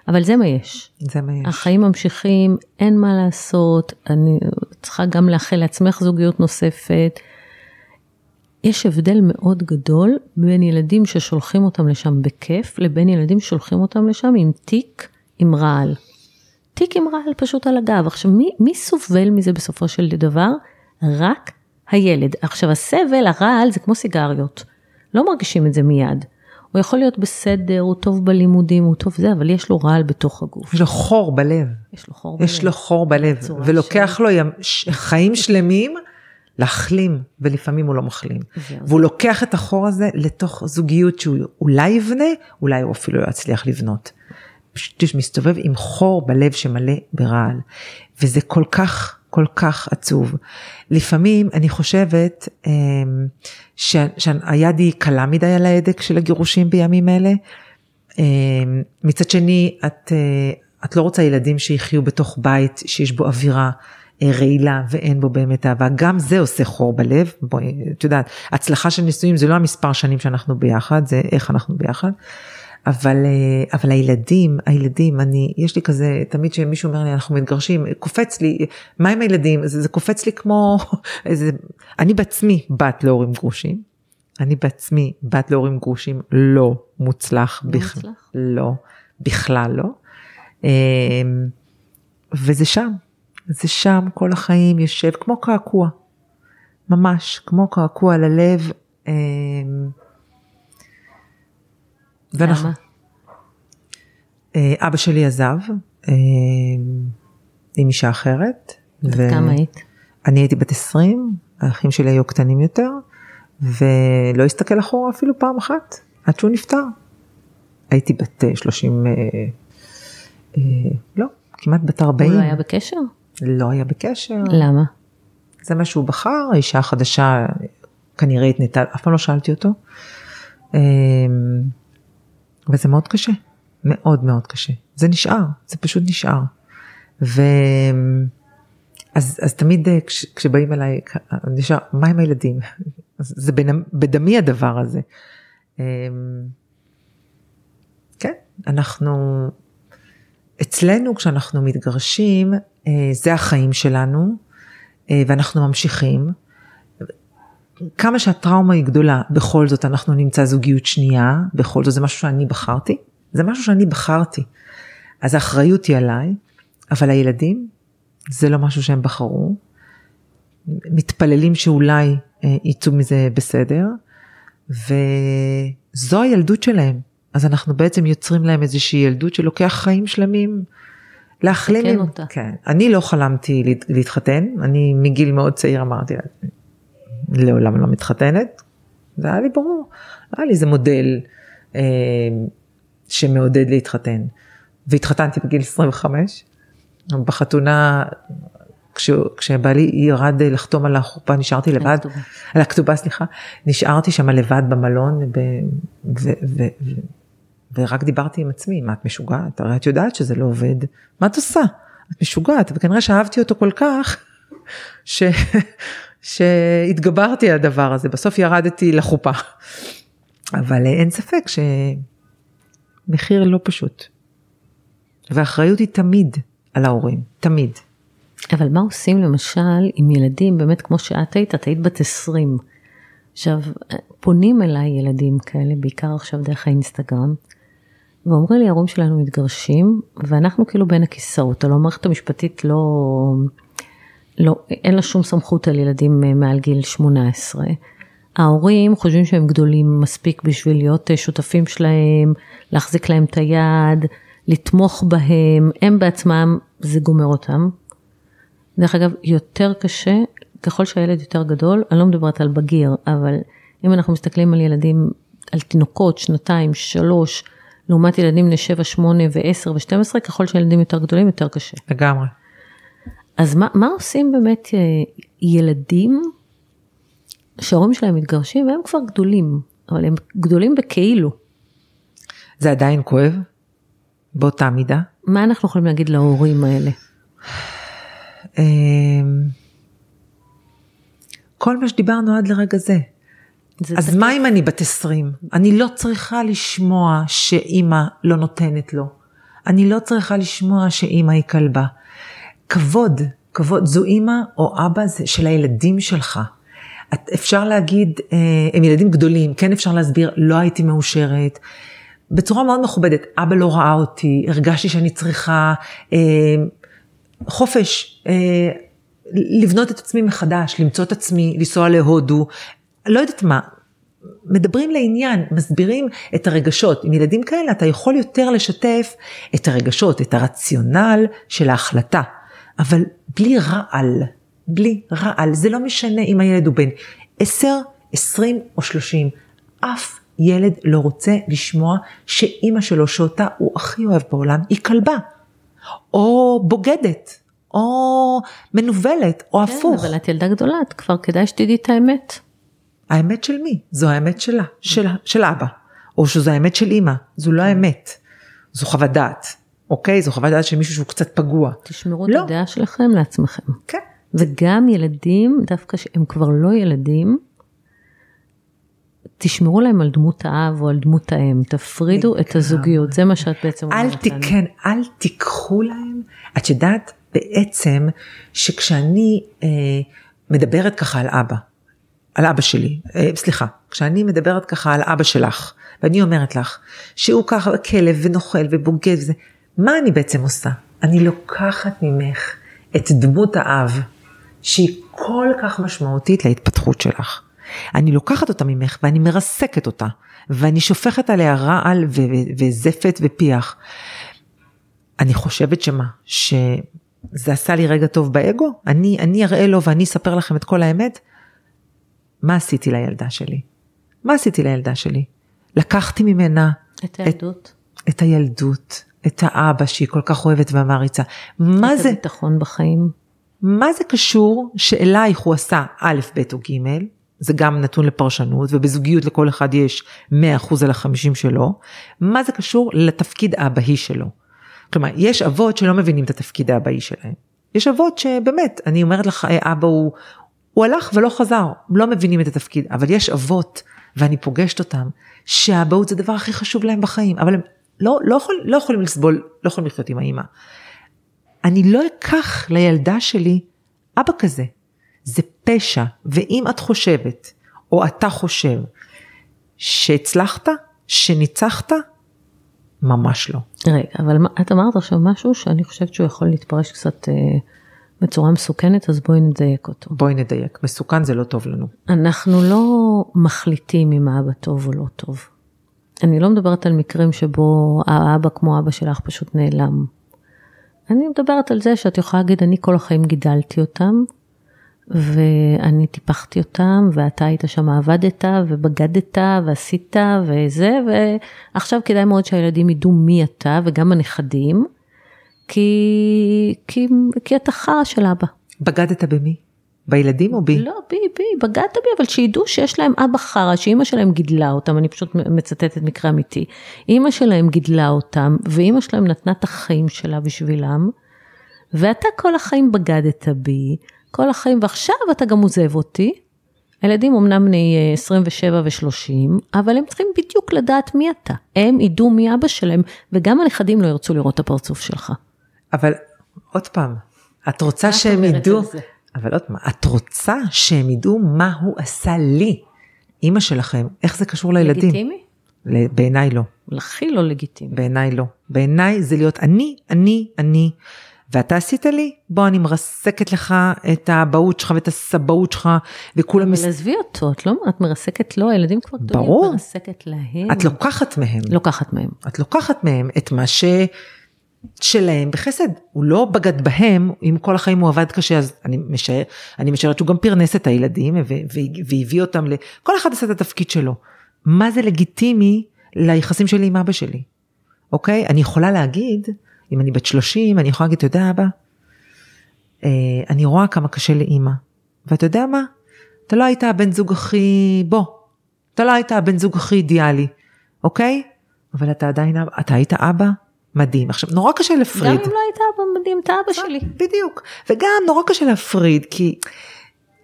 אבל זה מה יש. זה מה יש. החיים ממשיכים, אין מה לעשות, אני צריכה גם לאחל לעצמך זוגיות נוספת. יש הבדל מאוד גדול בין ילדים ששולחים אותם לשם בכיף, לבין ילדים ששולחים אותם לשם עם תיק עם רעל. תיק עם רעל פשוט על הגב. עכשיו, מי, מי סובל מזה בסופו של דבר? רק הילד. עכשיו, הסבל, הרעל, זה כמו סיגריות. לא מרגישים את זה מיד. הוא יכול להיות בסדר, הוא טוב בלימודים, הוא טוב זה, אבל יש לו רעל בתוך הגוף. יש לו חור בלב. יש לו חור יש בלב. לו חור בלב, ולוקח לו ים, ש, חיים שלמים להחלים, ולפעמים הוא לא מחלים. זהו, והוא לוקח את החור הזה לתוך זוגיות שהוא אולי יבנה, אולי הוא אפילו לא יצליח לבנות. פשוט מסתובב עם חור בלב שמלא ברעל. וזה כל כך, כל כך עצוב. לפעמים אני חושבת אמ, שהיד היא קלה מדי על ההדק של הגירושים בימים אלה. אמ, מצד שני, את, אה, את לא רוצה ילדים שיחיו בתוך בית שיש בו אווירה אה, רעילה ואין בו באמת אהבה, גם זה עושה חור בלב, בואי, את יודעת, הצלחה של נישואים זה לא המספר שנים שאנחנו ביחד, זה איך אנחנו ביחד. אבל, אה, אבל הילדים, הילדים, אני, יש לי כזה, תמיד שמישהו אומר לי, אנחנו מתגרשים, קופץ לי, מה עם הילדים? זה, זה קופץ לי כמו, איזה, אני בעצמי בת להורים גרושים, אני בעצמי בת להורים גרושים לא מוצלח, לא בכ... מוצלח? לא, בכלל לא. אמ, וזה שם, זה שם כל החיים יושב כמו קעקוע, ממש כמו קעקוע. אמ, ואנחנו- למה? אה, אבא שלי עזב אה, עם אישה אחרת. בת כמה היית? אני הייתי בת 20, האחים שלי היו קטנים יותר, ולא הסתכל אחורה אפילו פעם אחת, עד שהוא נפטר. הייתי בת אה, 30, אה, אה, לא, כמעט בת 40. הוא לא היה בקשר? לא היה בקשר. למה? זה מה שהוא בחר, האישה החדשה כנראה התנתה, אף פעם לא שאלתי אותו. אמ, וזה מאוד קשה, מאוד מאוד קשה. זה נשאר, זה פשוט נשאר. ו... אז, אז תמיד אה, כש, כשבאים אליי, נשאר, מה עם הילדים? זה בדמי הדבר הזה. אמ, כן, אנחנו, אצלנו כשאנחנו מתגרשים, אה, זה החיים שלנו, אה, ואנחנו ממשיכים. כמה שהטראומה היא גדולה, בכל זאת אנחנו נמצא זוגיות שנייה, בכל זאת זה משהו שאני בחרתי, זה משהו שאני בחרתי. אז האחריות היא עליי, אבל הילדים, זה לא משהו שהם בחרו. מתפללים שאולי אה, יצאו מזה בסדר, וזו הילדות שלהם. אז אנחנו בעצם יוצרים להם איזושהי ילדות שלוקח חיים שלמים להחלים. לתקן אותה. כן. אני לא חלמתי להת- להתחתן, אני מגיל מאוד צעיר אמרתי, לעולם לא מתחתנת. זה היה לי ברור, היה לי איזה מודל אה, שמעודד להתחתן. והתחתנתי בגיל 25, בחתונה, כש, כשבעלי ירד לחתום על החופה נשארתי לבד, הכתובה. על הכתובה סליחה, נשארתי שם לבד במלון ב, ו, ו, ו, ורק דיברתי עם עצמי, מה את משוגעת? הרי את יודעת שזה לא עובד, מה את עושה? את משוגעת, וכנראה שאהבתי אותו כל כך, ש, שהתגברתי על הדבר הזה, בסוף ירדתי לחופה. אבל אה, אין ספק שמחיר לא פשוט. והאחריות היא תמיד על ההורים, תמיד. אבל מה עושים למשל עם ילדים, באמת כמו שאת היית, את היית בת 20. עכשיו, פונים אליי ילדים כאלה, בעיקר עכשיו דרך האינסטגרם, ואומרים לי, ההורים שלנו מתגרשים, ואנחנו כאילו בין הכיסאות, הלוא המערכת המשפטית לא, לא, אין לה שום סמכות על ילדים אה, מעל גיל 18. ההורים חושבים שהם גדולים מספיק בשביל להיות אה, שותפים שלהם, להחזיק להם את היד, לתמוך בהם, הם בעצמם, זה גומר אותם. דרך אגב, יותר קשה, ככל שהילד יותר גדול, אני לא מדברת על בגיר, אבל אם אנחנו מסתכלים על ילדים, על תינוקות, שנתיים, שלוש, לעומת ילדים בני 7, 8 ו-10 ו-12, ככל שהילדים יותר גדולים, יותר קשה. לגמרי. אז מה, מה עושים באמת אה, ילדים שההורים שלהם מתגרשים והם כבר גדולים, אבל הם גדולים בכאילו. זה עדיין כואב, באותה מידה. מה אנחנו יכולים להגיד להורים האלה? אמ, כל מה שדיברנו עד לרגע זה. זה אז תקף. מה אם אני בת 20? אני לא צריכה לשמוע שאימא לא נותנת לו. אני לא צריכה לשמוע שאימא היא כלבה. כבוד, כבוד, זו אימא או אבא של הילדים שלך. את, אפשר להגיד, אה, הם ילדים גדולים, כן אפשר להסביר, לא הייתי מאושרת. בצורה מאוד מכובדת, אבא לא ראה אותי, הרגשתי שאני צריכה אה, חופש, אה, לבנות את עצמי מחדש, למצוא את עצמי, לנסוע להודו, לא יודעת מה, מדברים לעניין, מסבירים את הרגשות. עם ילדים כאלה אתה יכול יותר לשתף את הרגשות, את הרציונל של ההחלטה, אבל בלי רעל, בלי רעל, זה לא משנה אם הילד הוא בן 10, 20 או 30, אף ילד לא רוצה לשמוע שאימא שלו שאותה הוא הכי אוהב בעולם היא כלבה, או בוגדת, או מנוולת, או כן, הפוך. אבל את ילדה גדולה, את כבר כדאי שתדעי את האמת. האמת של מי? זו האמת שלה, של, של אבא. או שזו האמת של אימא, זו לא האמת. זו חוות דעת, אוקיי? זו חוות דעת של מישהו שהוא קצת פגוע. תשמרו את לא. הדעה שלכם לעצמכם. כן. וגם ילדים, דווקא שהם כבר לא ילדים, תשמרו להם על דמות האב או על דמות האם, תפרידו את. הזוגיות, זה מה שאת בעצם אומרת לנו. תיקן, אל תיקחו להם. את יודעת בעצם שכשאני אה, מדברת ככה על אבא, על אבא שלי, אה, סליחה, כשאני מדברת ככה על אבא שלך, ואני אומרת לך שהוא ככה כלב ונוכל ובוגד וזה, מה אני בעצם עושה? אני לוקחת ממך את דמות האב, שהיא כל כך משמעותית להתפתחות שלך. אני לוקחת אותה ממך ואני מרסקת אותה, ואני שופכת עליה רעל ו- ו- וזפת ופיח. אני חושבת שמה, שזה עשה לי רגע טוב באגו? אני, אני אראה לו ואני אספר לכם את כל האמת? מה עשיתי לילדה שלי? מה עשיתי לילדה שלי? לקחתי ממנה את הילדות, את הילדות, את האבא שהיא כל כך אוהבת ומעריצה. מה את זה, הביטחון בחיים. מה זה קשור שאלייך הוא עשה א', ב' או ג', זה גם נתון לפרשנות, ובזוגיות לכל אחד יש 100% על ה-50 שלו, מה זה קשור לתפקיד האבהי שלו. כלומר, יש אבות שלא מבינים את התפקיד האבהי שלהם. יש אבות שבאמת, אני אומרת לך, "אה, אבא הוא, הוא הלך ולא חזר, לא מבינים את התפקיד, אבל יש אבות, ואני פוגשת אותם, שהאבהות זה הדבר הכי חשוב להם בחיים, אבל הם לא, לא, יכול, לא יכולים לסבול, לא יכולים לחיות עם האימא. אני לא אקח לילדה שלי אבא כזה. זה פשע, ואם את חושבת, או אתה חושב, שהצלחת, שניצחת, ממש לא. רגע, אבל את אמרת עכשיו משהו שאני חושבת שהוא יכול להתפרש קצת אה, בצורה מסוכנת, אז בואי נדייק אותו. בואי נדייק, מסוכן זה לא טוב לנו. אנחנו לא מחליטים אם האבא טוב או לא טוב. אני לא מדברת על מקרים שבו האבא כמו אבא שלך פשוט נעלם. אני מדברת על זה שאת יכולה להגיד, אני כל החיים גידלתי אותם, ואני טיפחתי אותם, ואתה היית שם עבדת, ובגדת, ועשית, וזה, ועכשיו כדאי מאוד שהילדים ידעו מי אתה, וגם הנכדים, כי, כי, כי אתה חרא של אבא. בגדת במי? בילדים או בי? לא, בי, בי, בגדת בי, אבל שידעו שיש להם אבא חרא, שאימא שלהם גידלה אותם, אני פשוט מצטטת מקרה אמיתי. אימא שלהם גידלה אותם, ואימא שלהם נתנה את החיים שלה בשבילם, ואתה כל החיים בגדת בי, כל החיים, ועכשיו אתה גם עוזב אותי. הילדים אמנם בני אה, 27 ו-30, אבל הם צריכים בדיוק לדעת מי אתה. הם ידעו מי אבא שלהם, וגם הנכדים לא ירצו לראות את הפרצוף שלך. אבל עוד פעם, את רוצה שהם ידעו? אבל עוד פעם, את רוצה שהם ידעו מה הוא עשה לי, אימא שלכם, איך זה קשור לילדים? לגיטימי? בעיניי לא, הכי לא לגיטימי. בעיניי לא. בעיניי זה להיות אני, אני, אני, ואתה עשית לי, בוא אני מרסקת לך את האבהות שלך ואת הסבאות שלך, וכולם... מס... אבל עזבי אותו, את לא, את מרסקת לו, הילדים כבר גדולים, ברור. את מרסקת להם. את לוקחת מהם, לוקחת מהם. את לוקחת מהם את מה ש... שלהם בחסד, הוא לא בגד בהם, אם כל החיים הוא עבד קשה, אז אני משער, אני משערת שהוא גם פרנס את הילדים והביא אותם ל... כל אחד עשה את התפקיד שלו. מה זה לגיטימי ליחסים שלי עם אבא שלי, אוקיי? אני יכולה להגיד, אם אני בת 30, אני יכולה להגיד, אתה יודע אבא, אה, אני רואה כמה קשה לאימא, ואתה יודע מה? אתה לא היית הבן זוג הכי, בוא, אתה לא היית הבן זוג הכי אידיאלי, אוקיי? אבל אתה עדיין, אתה היית אבא מדהים. עכשיו, נורא קשה גם להפריד. אם לא היית אבא מדהים את האבא שלי. בדיוק. וגם נורא קשה להפריד, כי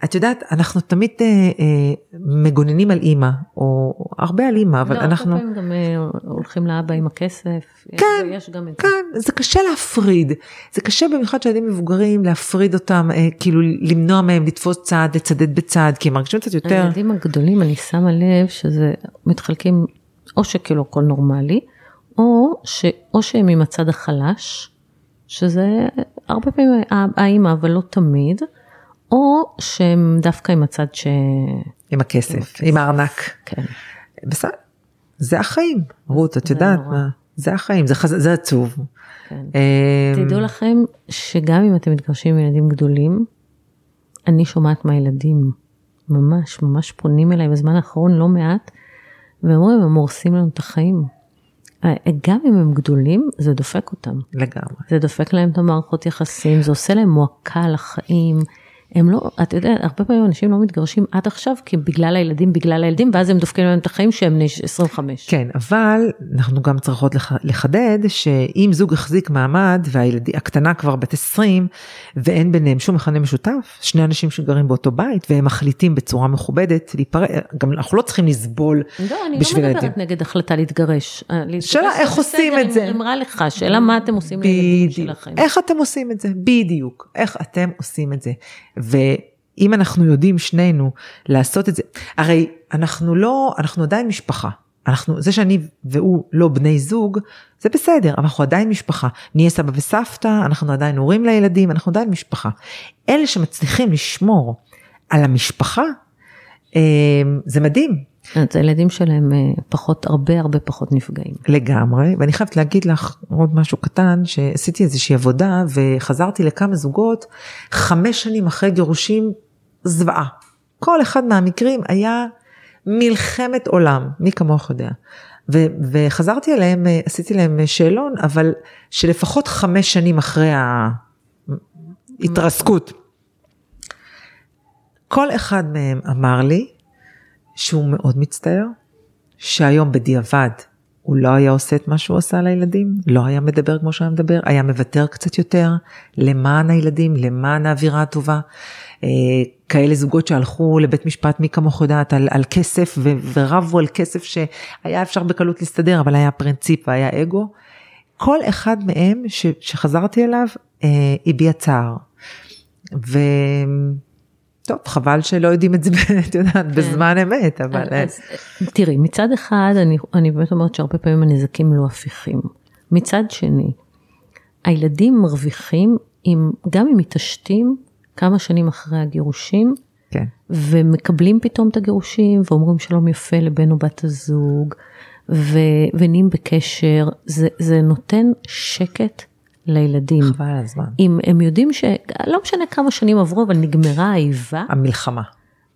את יודעת, אנחנו תמיד אה, אה, מגוננים על אימא, או הרבה על אימא, אבל לא, אנחנו... הרבה פעמים גם אה, הולכים לאבא עם הכסף. כן, יש גם את זה. כן, זה קשה להפריד. זה קשה במיוחד שילדים מבוגרים להפריד אותם, אה, כאילו למנוע מהם לתפוס צעד, לצדד בצעד, כי הם מרגישים קצת יותר... הילדים הגדולים, אני שמה לב שזה מתחלקים, או שכאילו הכל נורמלי, או, ש, או שהם עם הצד החלש, שזה הרבה פעמים האימא, אבל לא תמיד, או שהם דווקא עם הצד ש... עם הכסף, עם הארנק. כן. בסדר, זה החיים, רות, את יודעת נורא. מה, זה החיים, זה, חז... זה עצוב. כן. אה, תדעו לכם שגם אם אתם מתגרשים עם ילדים גדולים, אני שומעת מהילדים, ממש, ממש פונים אליי בזמן האחרון לא מעט, ואומרים, הם הורסים לנו את החיים. גם אם הם גדולים, זה דופק אותם. לגמרי. זה דופק להם את המערכות יחסים, זה עושה להם מועקה לחיים. הם לא, אתה יודע, הרבה פעמים אנשים לא מתגרשים עד עכשיו, כי בגלל הילדים, בגלל הילדים, ואז הם דופקים להם את החיים שהם בני 25. כן, אבל אנחנו גם צריכות לח, לחדד שאם זוג החזיק מעמד והקטנה כבר בת 20 ואין ביניהם שום מכנה משותף, שני אנשים שגרים באותו בית והם מחליטים בצורה מכובדת להיפרד, גם אנחנו לא צריכים לסבול לא, אני בשביל לא הילדים. מדברת נגד החלטה להתגרש. אה, שאלה איך עושים את זה. אם רע לך, שאלה מה אתם עושים לילדים שלכם. איך אתם עושים את זה? בדיוק. איך אתם עושים את זה? ואם אנחנו יודעים שנינו לעשות את זה, הרי אנחנו לא, אנחנו עדיין משפחה. אנחנו, זה שאני והוא לא בני זוג, זה בסדר, אבל אנחנו עדיין משפחה. נהיה סבא וסבתא, אנחנו עדיין הורים לילדים, אנחנו עדיין משפחה. אלה שמצליחים לשמור על המשפחה, אה, זה מדהים. אז הילדים שלהם אה, פחות, הרבה הרבה פחות נפגעים. לגמרי, ואני חייבת להגיד לך עוד משהו קטן, שעשיתי איזושהי עבודה וחזרתי לכמה זוגות, חמש שנים אחרי גירושים, זוועה. כל אחד מהמקרים היה מלחמת עולם, מי כמוך יודע. ו- וחזרתי אליהם, אה, עשיתי להם שאלון, אבל שלפחות חמש שנים אחרי ההתרסקות. כל אחד מהם אמר לי שהוא מאוד מצטער, שהיום בדיעבד הוא לא היה עושה את מה שהוא עשה לילדים, לא היה מדבר כמו שהוא היה מדבר, היה מוותר קצת יותר למען הילדים, למען האווירה הטובה. אה, כאלה זוגות שהלכו לבית משפט, מי כמוך יודעת, על, על כסף ו- ורבו על כסף שהיה אפשר בקלות להסתדר, אבל היה פרינציפ והיה אגו. כל אחד מהם ש, שחזרתי אליו אה, הביע צער. ו... טוב, חבל שלא יודעים את זה, את יודעת, בזמן אמת, אבל... אז, אה, תראי, מצד אחד, אני, אני באמת אומרת שהרבה פעמים הנזקים לא הפיכים. מצד שני, הילדים מרוויחים, אם, גם אם מתעשתים כמה שנים אחרי הגירושים, כן. ומקבלים פתאום את הגירושים, ואומרים שלום יפה לבן או בת הזוג, ו, ונהיים בקשר, זה, זה נותן שקט לילדים. חבל על הזמן. אם הם יודעים שלא משנה כמה שנים עברו, אבל נגמרה האיבה, המלחמה.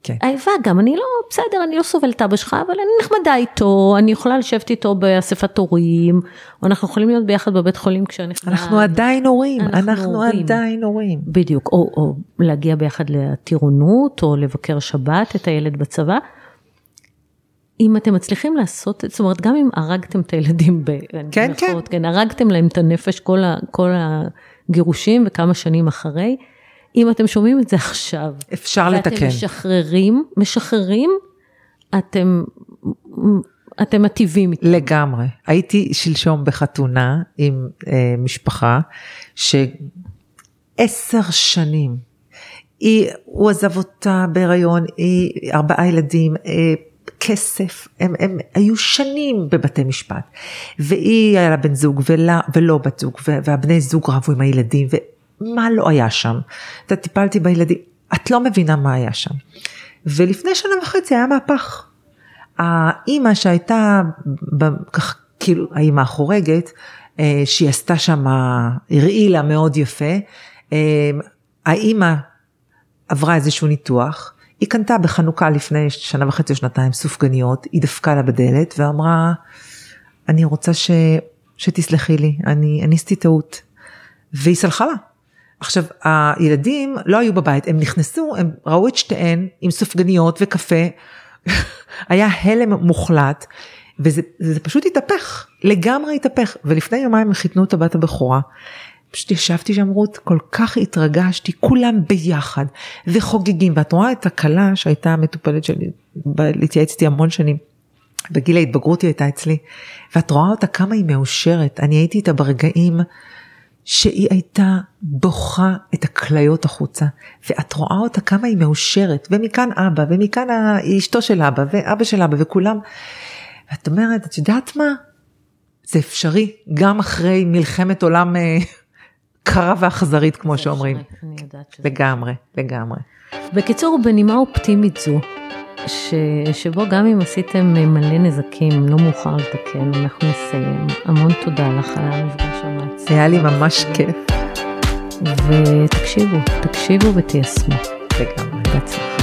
כן. האיבה גם, אני לא, בסדר, אני לא סובלת את אבא שלך, אבל אני נחמדה איתו, אני יכולה לשבת איתו באספת הורים, או אנחנו יכולים להיות ביחד בבית חולים כשהנכדה... אנחנו עדיין הורים, אנחנו אנחנו הורים. עדיין הורים. בדיוק, או, או להגיע ביחד לטירונות, או לבקר שבת את הילד בצבא. אם אתם מצליחים לעשות, זאת אומרת, גם אם הרגתם את הילדים, ב, כן, במירכאות, כן, הרגתם להם את הנפש כל, ה, כל הגירושים וכמה שנים אחרי, אם אתם שומעים את זה עכשיו, אפשר לתקן. ואתם משחררים, משחררים, אתם, אתם מטיבים איתם. לגמרי. הייתי שלשום בחתונה עם אה, משפחה שעשר שנים, היא, הוא עזב אותה בהיריון, היא ארבעה ילדים, אה, כסף, הם, הם היו שנים בבתי משפט. והיא היה לה בן זוג ולה, ולא בת זוג, והבני זוג רבו עם הילדים, ומה לא היה שם. אתה טיפלתי בילדים, את לא מבינה מה היה שם. ולפני שנה וחצי היה מהפך. האימא שהייתה, כך, כאילו, האימא החורגת, אה, שהיא עשתה שם, הרעילה מאוד יפה, אה, האימא עברה איזשהו ניתוח, היא קנתה בחנוכה לפני שנה וחצי או שנתיים סופגניות, היא דפקה לה בדלת ואמרה, אני רוצה ש... שתסלחי לי, אני, אני עשיתי טעות. והיא סלחה לה. עכשיו, הילדים לא היו בבית, הם נכנסו, הם ראו את שתיהן עם סופגניות וקפה, היה הלם מוחלט, וזה זה פשוט התהפך, לגמרי התהפך. ולפני יומיים חיתנו את הבת הבכורה. פשוט ישבתי שם רות, כל כך התרגשתי, כולם ביחד, וחוגגים, ואת רואה את הכלה שהייתה המטופלת שלי, להתייעץ איתי המון שנים. בגיל ההתבגרות היא הייתה אצלי, ואת רואה אותה כמה היא מאושרת, אני הייתי איתה ברגעים שהיא הייתה בוכה את הכליות החוצה, ואת רואה אותה כמה היא מאושרת, ומכאן אבא, ומכאן אשתו של אבא, ואבא של אבא, וכולם, ואת אומרת, את יודעת מה? זה אפשרי, גם אחרי מלחמת עולם אה, קרה ואכזרית, כמו שאומרים. אני יודעת שזה... לגמרי, לגמרי. בקיצור, בנימה אופטימית זו, ש... שבו גם אם עשיתם מלא נזקים, לא מאוחר לתקן, אנחנו נסיים. המון תודה לך על המפגש המעצים. היה לי ממש כיף. ותקשיבו, תקשיבו ותיישמו. לגמרי. בהצלחה.